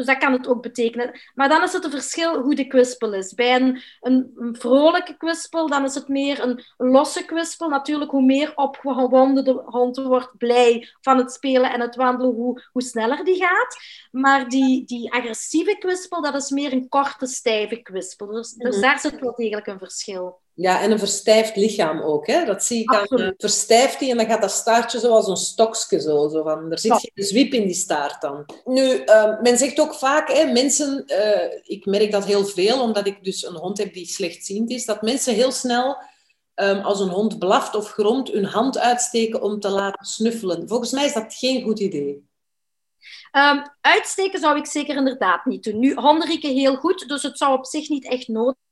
Dus dat kan het ook betekenen. Maar dan is het een verschil hoe de kwispel is. Bij een, een, een vrolijke kwispel, dan is het meer een, losse kwispel. Natuurlijk, hoe meer opgewonden de hond wordt, blij van het spelen en het wandelen, hoe, hoe sneller die gaat. Maar die, die agressieve kwispel, dat is meer een korte, stijve kwispel. Dus, dus mhm. daar zit wel degelijk een verschil. Ja, en een verstijfd lichaam ook. Hè? Dat zie ik aan. Uh, verstijft die en dan gaat dat staartje zoals een stokje. Zo, zo van, er zit geen zwiep in die staart dan. Nu, uh, men zegt ook vaak, hè, mensen, uh, ik merk dat heel veel, omdat ik dus een hond heb die slechtziend is, dat mensen heel snel, um, als een hond blaft of gromt, hun hand uitsteken om te laten snuffelen. Volgens mij is dat geen goed idee. Um, uitsteken zou ik zeker inderdaad niet doen. Nu, honden rieken heel goed, dus het zou op zich niet echt nodig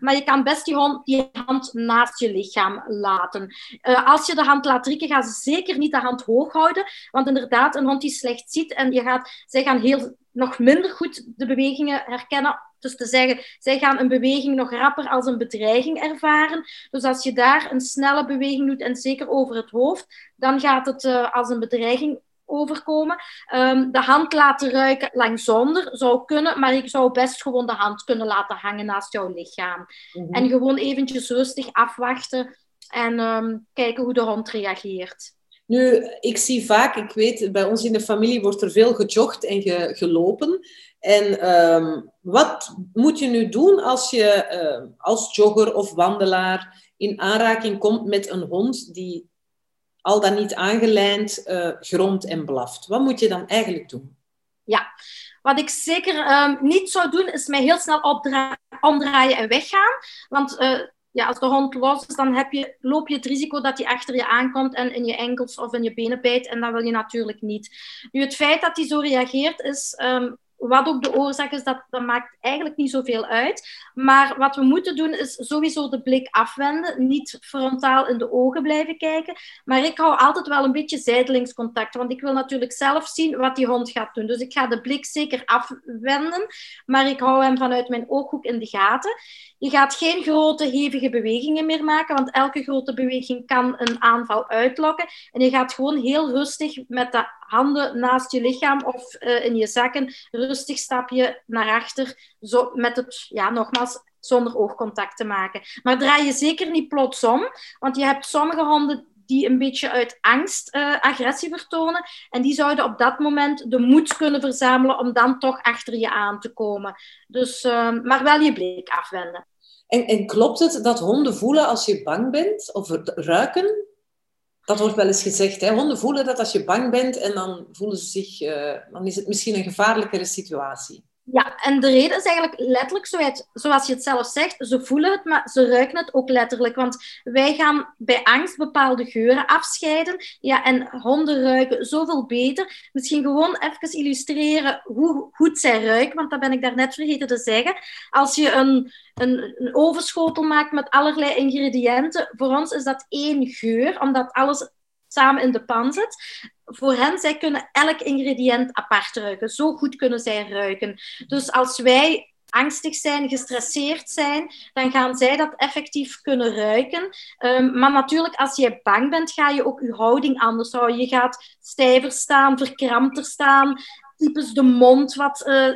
Maar je kan best hand, die hand naast je lichaam laten. Uh, als je de hand laat rieken, ga ze zeker niet de hand hoog houden. Want inderdaad, een hond die slecht ziet en je gaat, zij gaan heel, nog minder goed de bewegingen herkennen. Dus te zeggen, zij gaan een beweging nog rapper als een bedreiging ervaren. Dus als je daar een snelle beweging doet en zeker over het hoofd, dan gaat het uh, als een bedreiging overkomen. Um, de hand laten ruiken lang zonder zou kunnen, maar ik zou best gewoon de hand kunnen laten hangen naast jouw lichaam. Mhm. En gewoon eventjes rustig afwachten en um, kijken hoe de hond reageert. Nu, ik zie vaak, ik weet, bij ons in de familie wordt er veel gejogd en ge, gelopen. En um, wat moet je nu doen als je uh, als jogger of wandelaar in aanraking komt met een hond die al dan niet aangelijnd uh, grond en blaft. Wat moet je dan eigenlijk doen? Ja, wat ik zeker um, niet zou doen, is mij heel snel omdraaien en weggaan. Want uh, ja, als de hond los is, dan heb je, loop je het risico dat hij achter je aankomt en in je enkels of in je benen bijt. En dat wil je natuurlijk niet. Nu, het feit dat hij zo reageert, is um, wat ook de oorzaak is, dat, dat maakt eigenlijk niet zoveel uit. Maar wat we moeten doen, is sowieso de blik afwenden. Niet frontaal in de ogen blijven kijken. Maar ik hou altijd wel een beetje zijdelings contact. Want ik wil natuurlijk zelf zien wat die hond gaat doen. Dus ik ga de blik zeker afwenden. Maar ik hou hem vanuit mijn ooghoek in de gaten. Je gaat geen grote, hevige bewegingen meer maken. Want elke grote beweging kan een aanval uitlokken. En je gaat gewoon heel rustig met de handen naast je lichaam of uh, in je zakken rustig stapje naar achter, zo, met het, ja, nogmaals, zonder oogcontact te maken. Maar draai je zeker niet plots om, want je hebt sommige honden die een beetje uit angst uh, agressie vertonen. En die zouden op dat moment de moed kunnen verzamelen om dan toch achter je aan te komen. Dus, uh, maar wel je blik afwenden. En, en klopt het dat honden voelen als je bang bent of ruiken? Dat wordt wel eens gezegd. Hè? Honden voelen dat als je bang bent en dan voelen ze zich, uh, dan is het misschien een gevaarlijkere situatie. Ja, en de reden is eigenlijk letterlijk zoals je het zelf zegt. Ze voelen het, maar ze ruiken het ook letterlijk. Want wij gaan bij angst bepaalde geuren afscheiden. Ja, en honden ruiken zoveel beter. Misschien gewoon even illustreren hoe goed zij ruiken. Want dat ben ik daarnet vergeten te zeggen. Als je een, een, een ovenschotel maakt met allerlei ingrediënten. Voor ons is dat één geur, omdat alles samen in de pan zit voor hen, zij kunnen elk ingrediënt apart ruiken. Zo goed kunnen zij ruiken. Dus als wij angstig zijn, gestresseerd zijn, dan gaan zij dat effectief kunnen ruiken. Um, maar natuurlijk, als je bang bent, ga je ook je houding anders houden. Je gaat stijver staan, verkrampter staan, types de mond wat uh,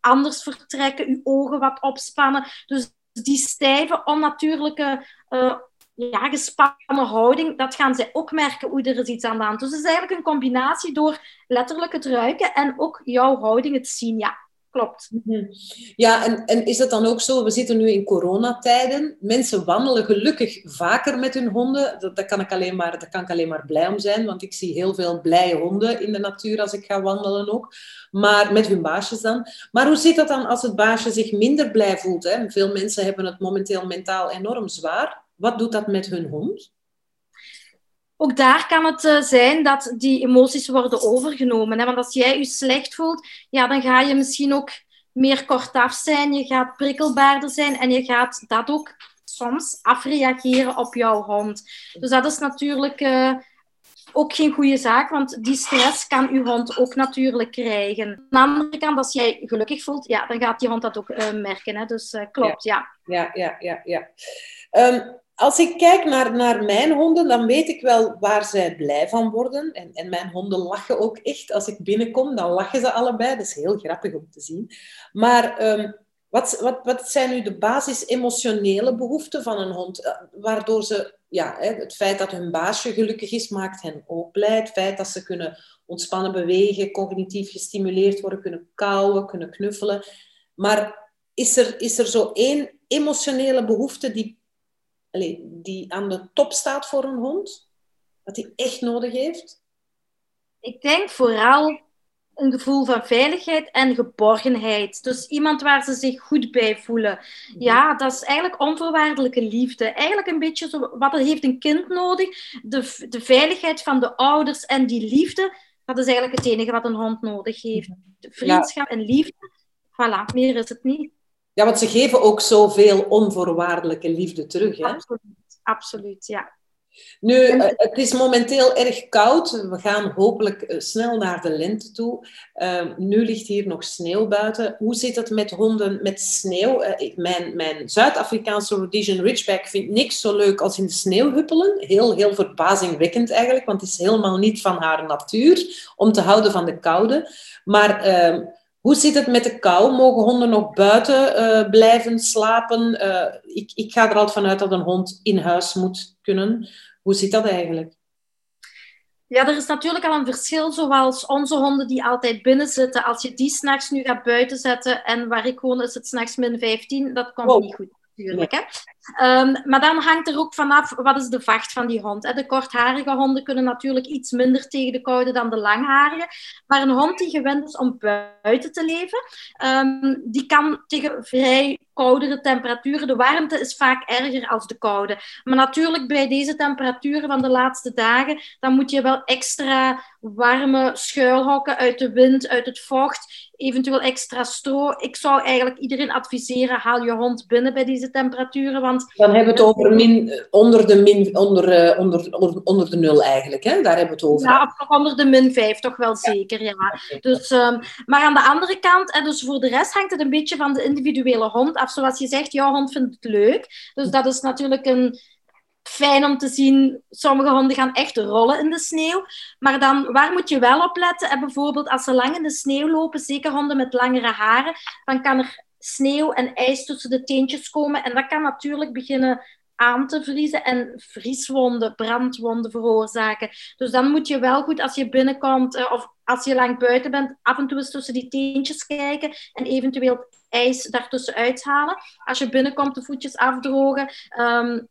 anders vertrekken, je ogen wat opspannen. Dus die stijve, onnatuurlijke uh, ja, gespannen houding, dat gaan zij ook merken, hoe er is iets aan de hand. Dus het is eigenlijk een combinatie door letterlijk het ruiken en ook jouw houding het zien. Ja, klopt. Mhm. Ja, en, en is het dan ook zo, we zitten nu in coronatijden, mensen wandelen gelukkig vaker met hun honden. Dat, dat, kan ik alleen maar, daar kan ik alleen maar blij om zijn, want ik zie heel veel blije honden in de natuur als ik ga wandelen ook. Maar met hun baasjes dan. Maar hoe zit dat dan als het baasje zich minder blij voelt? Hè? Veel mensen hebben het momenteel mentaal enorm zwaar. Wat doet dat met hun hond? Ook daar kan het uh, zijn dat die emoties worden overgenomen. Hè? Want als jij je slecht voelt, ja, dan ga je misschien ook meer kortaf zijn. Je gaat prikkelbaarder zijn en je gaat dat ook soms afreageren op jouw hond. Dus dat is natuurlijk uh, ook geen goede zaak, want die stress kan uw hond ook natuurlijk krijgen. Aan de andere kant, als jij gelukkig voelt, ja, dan gaat die hond dat ook uh, merken. Hè? Dus klopt, ja. Ja, ja, ja, ja. ja. Um, als ik kijk naar, naar mijn honden, dan weet ik wel waar zij blij van worden. En, en mijn honden lachen ook echt. Als ik binnenkom, dan lachen ze allebei. Dat is heel grappig om te zien. Maar ehm, wat, wat, wat zijn nu de basis-emotionele behoeften van een hond? Eh, waardoor ze, ja, het feit dat hun baasje gelukkig is, maakt hen ook blij. Het feit dat ze kunnen ontspannen bewegen, cognitief gestimuleerd worden, kunnen kauwen, kunnen knuffelen. Maar is er, is er zo één emotionele behoefte die die aan de top staat voor een hond? Dat hij echt nodig heeft? Ik denk vooral een gevoel van veiligheid en geborgenheid. Dus iemand waar ze zich goed bij voelen. Mhm. Ja, dat is eigenlijk onvoorwaardelijke liefde. Eigenlijk een beetje zo, wat heeft een kind nodig? De, de veiligheid van de ouders en die liefde, dat is eigenlijk het enige wat een hond nodig heeft. Mhm. vriendschap en liefde, voilà, meer is het niet. Ja, want ze geven ook zoveel onvoorwaardelijke liefde terug. Hè? Absoluut, absoluut, ja. Nu, eh, het is momenteel erg koud. We gaan hopelijk eh, snel naar de lente toe. Ehm, nu ligt hier nog sneeuw buiten. Hoe zit het met honden met sneeuw? Uh, mijn mijn Zuid-Afrikaanse Rhodesian Ridgeback vindt niks zo leuk als in de sneeuw huppelen. Heel, heel verbazingwekkend eigenlijk, want het is helemaal niet van haar natuur om te houden van de koude. Maar ehm, hoe zit het met de kou? Mogen honden nog buiten uh, blijven slapen? Uh, ik, ik ga er altijd vanuit dat een hond in huis moet kunnen. Hoe zit dat eigenlijk? Ja, er is natuurlijk al een verschil, zoals onze honden die altijd binnen zitten. Als je die s'nachts nu gaat buiten zetten en waar ik woon is het s'nachts min 15, dat komt niet goed natuurlijk. Hè? Ehm, maar dan hangt er ook vanaf wat is de vacht van die hond. De kortharige honden kunnen natuurlijk iets minder tegen de koude dan de langharige. Maar een hond die gewend is om buiten te leven, ehm, die kan tegen vrij koudere temperaturen. De warmte is vaak erger als de koude. Maar natuurlijk bij deze temperaturen van de laatste dagen, dan moet je wel extra warme schuilhokken uit de wind, uit het vocht, eventueel extra stro. Ik zou eigenlijk iedereen adviseren, haal je hond binnen bij deze temperaturen. Want dan hebben we het over min, onder, de min, onder, uh, onder, onder, onder de nul eigenlijk. Hè? Daar hebben we het over. Ja, onder de min 5 toch wel zeker. Ja. Dus, um, maar aan de andere kant, en dus voor de rest hangt het een beetje van de individuele hond af. Zoals je zegt, jouw hond vindt het leuk. Dus dat is natuurlijk een, fijn om te zien. Sommige honden gaan echt rollen in de sneeuw. Maar dan, waar moet je wel op letten? En bijvoorbeeld als ze lang in de sneeuw lopen, zeker honden met langere haren, dan kan er sneeuw en ijs tussen de teentjes komen. En dat kan natuurlijk beginnen aan te vriezen en vrieswonden, brandwonden veroorzaken. Dus dan moet je wel goed als je binnenkomt eh, of als je lang buiten bent, af en toe eens tussen die teentjes kijken en eventueel ijs daartussen uithalen. Als je binnenkomt, de voetjes afdrogen. Um,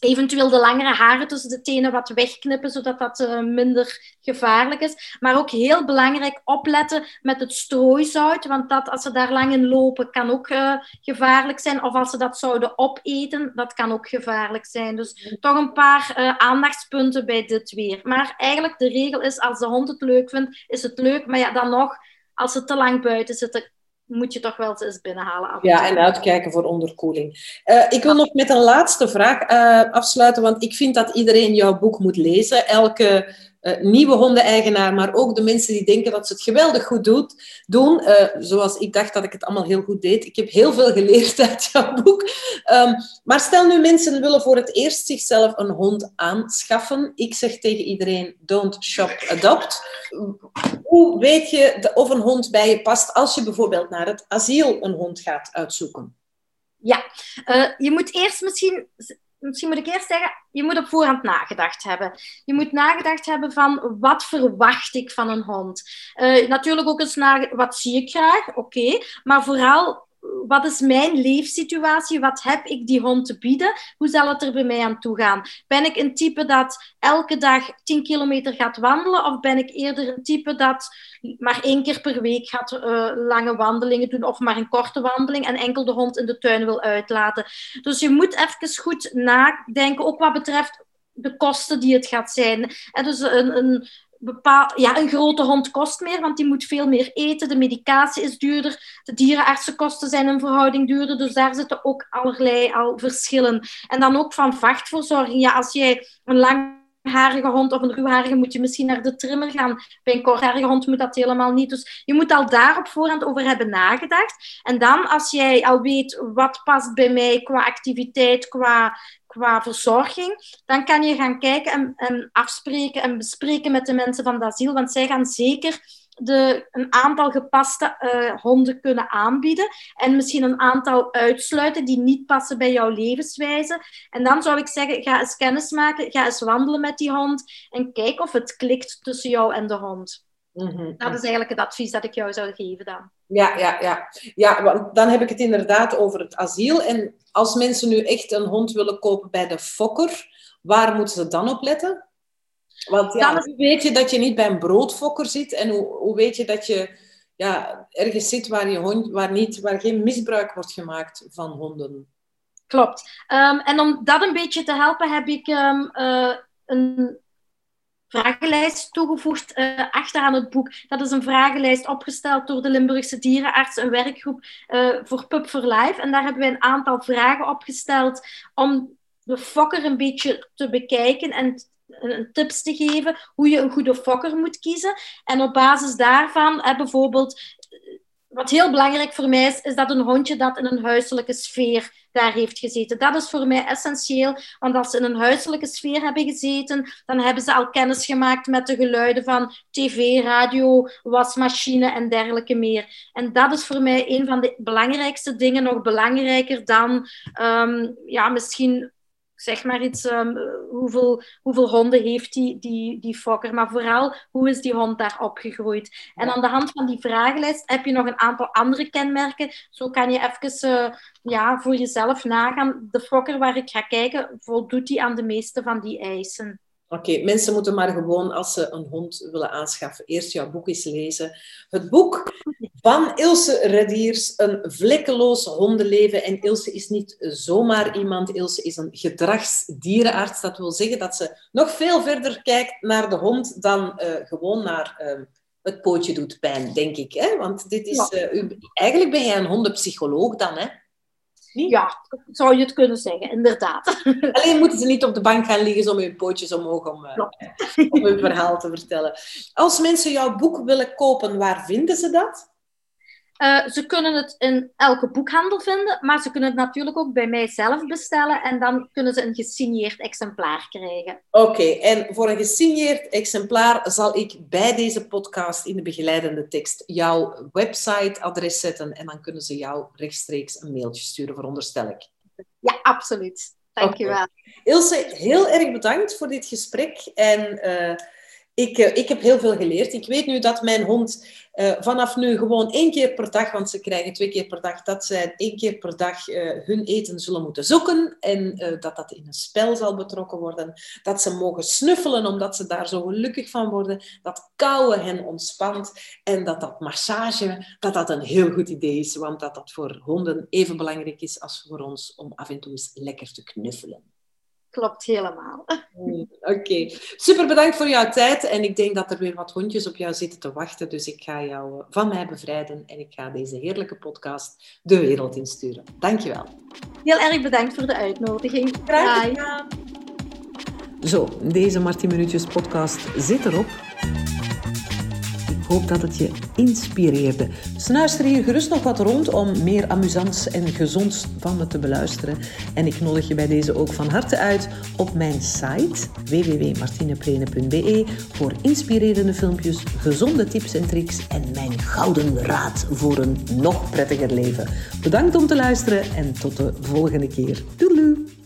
Eventueel de langere haren tussen de tenen wat wegknippen, zodat dat uh, minder gevaarlijk is. Maar ook heel belangrijk opletten met het strooizout, want dat, als ze daar lang in lopen, kan ook uh, gevaarlijk zijn. Of als ze dat zouden opeten, dat kan ook gevaarlijk zijn. Dus toch een paar uh, aandachtspunten bij dit weer. Maar eigenlijk de regel is, als de hond het leuk vindt, is het leuk. Maar ja, dan nog, als ze te lang buiten zitten, moet je toch wel eens binnenhalen. Ja, en uitkijken voor onderkoeling. Uh, ik wil nog met een laatste vraag uh, afsluiten, want ik vind dat iedereen jouw boek moet lezen. Elke uh, nieuwe hondeneigenaar, maar ook de mensen die denken dat ze het geweldig goed doet, doen. Uh, zoals ik dacht dat ik het allemaal heel goed deed. Ik heb heel veel geleerd [laughs] uit jouw boek. Um, maar stel nu mensen willen voor het eerst zichzelf een hond aanschaffen. Ik zeg tegen iedereen, don't shop, adopt. Hoe weet je of een hond bij je past als je bijvoorbeeld naar het asiel een hond gaat uitzoeken? Ja, uh, je moet eerst misschien misschien moet ik eerst zeggen, je moet op voorhand nagedacht hebben. Je moet nagedacht hebben van wat verwacht ik van een hond. Uh, natuurlijk ook eens naar wat zie ik graag, oké. maar vooral wat is mijn leefsituatie? Wat heb ik die hond te bieden? Hoe zal het er bij mij aan toe gaan? Ben ik een type dat elke dag 10 kilometer gaat wandelen? Of ben ik eerder een type dat maar één keer per week gaat uh, lange wandelingen doen? Of maar een korte wandeling en enkel de hond in de tuin wil uitlaten? Dus je moet even goed nadenken, ook wat betreft de kosten die het gaat zijn. En dus een, een, ja, een grote hond kost meer, want die moet veel meer eten. De medicatie is duurder. De dierenartsenkosten zijn in verhouding duurder. Dus daar zitten ook allerlei al verschillen. En dan ook van vachtverzorging. Ja, als jij een langharige hond of een ruwharige moet je misschien naar de trimmer gaan. Bij een kortharige hond moet dat helemaal niet. Dus je moet al daar op voorhand over hebben nagedacht. En dan, als jij al weet wat past bij mij qua activiteit, qua qua verzorging, dan kan je gaan kijken en, en afspreken en bespreken met de mensen van het asiel, want zij gaan zeker de, een aantal gepaste uh, honden kunnen aanbieden en misschien een aantal uitsluiten die niet passen bij jouw levenswijze. En dan zou ik zeggen, ga eens kennis maken, ga eens wandelen met die hond en kijk of het klikt tussen jou en de hond. Mhm. Dat is eigenlijk het advies dat ik jou zou geven dan. Ja, ja, ja. ja want dan heb ik het inderdaad over het asiel. En als mensen nu echt een hond willen kopen bij de fokker, waar moeten ze dan op letten? Want ja, hoe weet je dat je niet bij een broodfokker zit? En hoe, hoe weet je dat je ja, ergens zit waar, je hond, waar, niet, waar geen misbruik wordt gemaakt van honden? Klopt. Ehm, en om dat een beetje te helpen heb ik um, uh, een vragenlijst toegevoegd uh, achteraan het boek. Dat is een vragenlijst opgesteld door de Limburgse dierenarts, een werkgroep uh, voor Pup for Life. En daar hebben wij een aantal vragen opgesteld om de fokker een beetje te bekijken en tips te geven hoe je een goede fokker moet kiezen. En op basis daarvan, bijvoorbeeld, wat heel belangrijk voor mij is, is dat een hondje dat in een huiselijke sfeer daar heeft gezeten. Dat is voor mij essentieel, want als ze in een huiselijke sfeer hebben gezeten, dan hebben ze al kennis gemaakt met de geluiden van tv, radio, wasmachine en dergelijke meer. En dat is voor mij een van de belangrijkste dingen, nog belangrijker dan um, ja, misschien zeg maar iets, um, hoeveel, hoeveel honden heeft die, die, die fokker, maar vooral hoe is die hond daar opgegroeid. En aan de hand van die vragenlijst heb je nog een aantal andere kenmerken. Zo kan je even uh, ja, voor jezelf nagaan. De fokker waar ik ga kijken, voldoet die aan de meeste van die eisen? Oké, mensen moeten maar gewoon, als ze een hond willen aanschaffen, eerst jouw boek eens lezen. Het boek van Ilse Rediers, Een vlekkeloos hondenleven. En Ilse is niet zomaar iemand, Ilse is een gedragsdierenarts. Dat wil zeggen dat ze nog veel verder kijkt naar de hond dan uh, gewoon naar uh, het pootje doet pijn, denk ik. Hè? Want dit is, uh, eigenlijk ben jij een hondenpsycholoog dan, hè? Ja, zou je het kunnen zeggen, inderdaad. [laughs] Alleen moeten ze niet op de bank gaan liggen om hun pootjes omhoog om, uh, om hun verhaal te vertellen. Als mensen jouw boek willen kopen, waar vinden ze dat? Uh, ze kunnen het in elke boekhandel vinden, maar ze kunnen het natuurlijk ook bij mij zelf bestellen en dan kunnen ze een gesigneerd exemplaar krijgen. Oké, en voor een gesigneerd exemplaar zal ik bij deze podcast in de begeleidende tekst jouw websiteadres zetten en dan kunnen ze jou rechtstreeks een mailtje sturen, veronderstel ik. Ja, absoluut. Dankjewel. Okay. Ilse, heel erg bedankt voor dit gesprek en... Uh, ik, uh, ik heb heel veel geleerd. Ik weet nu dat mijn hond uh, vanaf nu gewoon één keer per dag, want ze krijgen twee keer per dag, dat zij één keer per dag uh, hun eten zullen moeten zoeken en dat dat in een spel zal betrokken worden. Dat ze mogen snuffelen omdat ze daar zo gelukkig van worden. Dat kauwen hen ontspant en dat dat massage, dat dat een heel goed idee is, want dat dat voor honden even belangrijk is als voor ons om af en toe eens lekker te knuffelen. Klopt helemaal. [laughs] Mm, oké, okay. super bedankt voor jouw tijd. En ik denk dat er weer wat hondjes op jou zitten te wachten. Dus ik ga jou eh, van mij bevrijden en ik ga deze heerlijke podcast de wereld insturen. Dankjewel. Heel erg bedankt voor de uitnodiging. Graag gedaan. Zo, deze Martin Minuutjes podcast zit erop hoop dat het je inspireerde. Snuister hier gerust nog wat rond om meer amusants en gezonds van me te beluisteren. En ik nodig je bij deze ook van harte uit op mijn site www.martineprene.be voor inspirerende filmpjes, gezonde tips en tricks en mijn gouden raad voor een nog prettiger leven. Bedankt om te luisteren en tot de volgende keer. Doei!